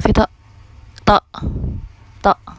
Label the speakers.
Speaker 1: 飞特，的的。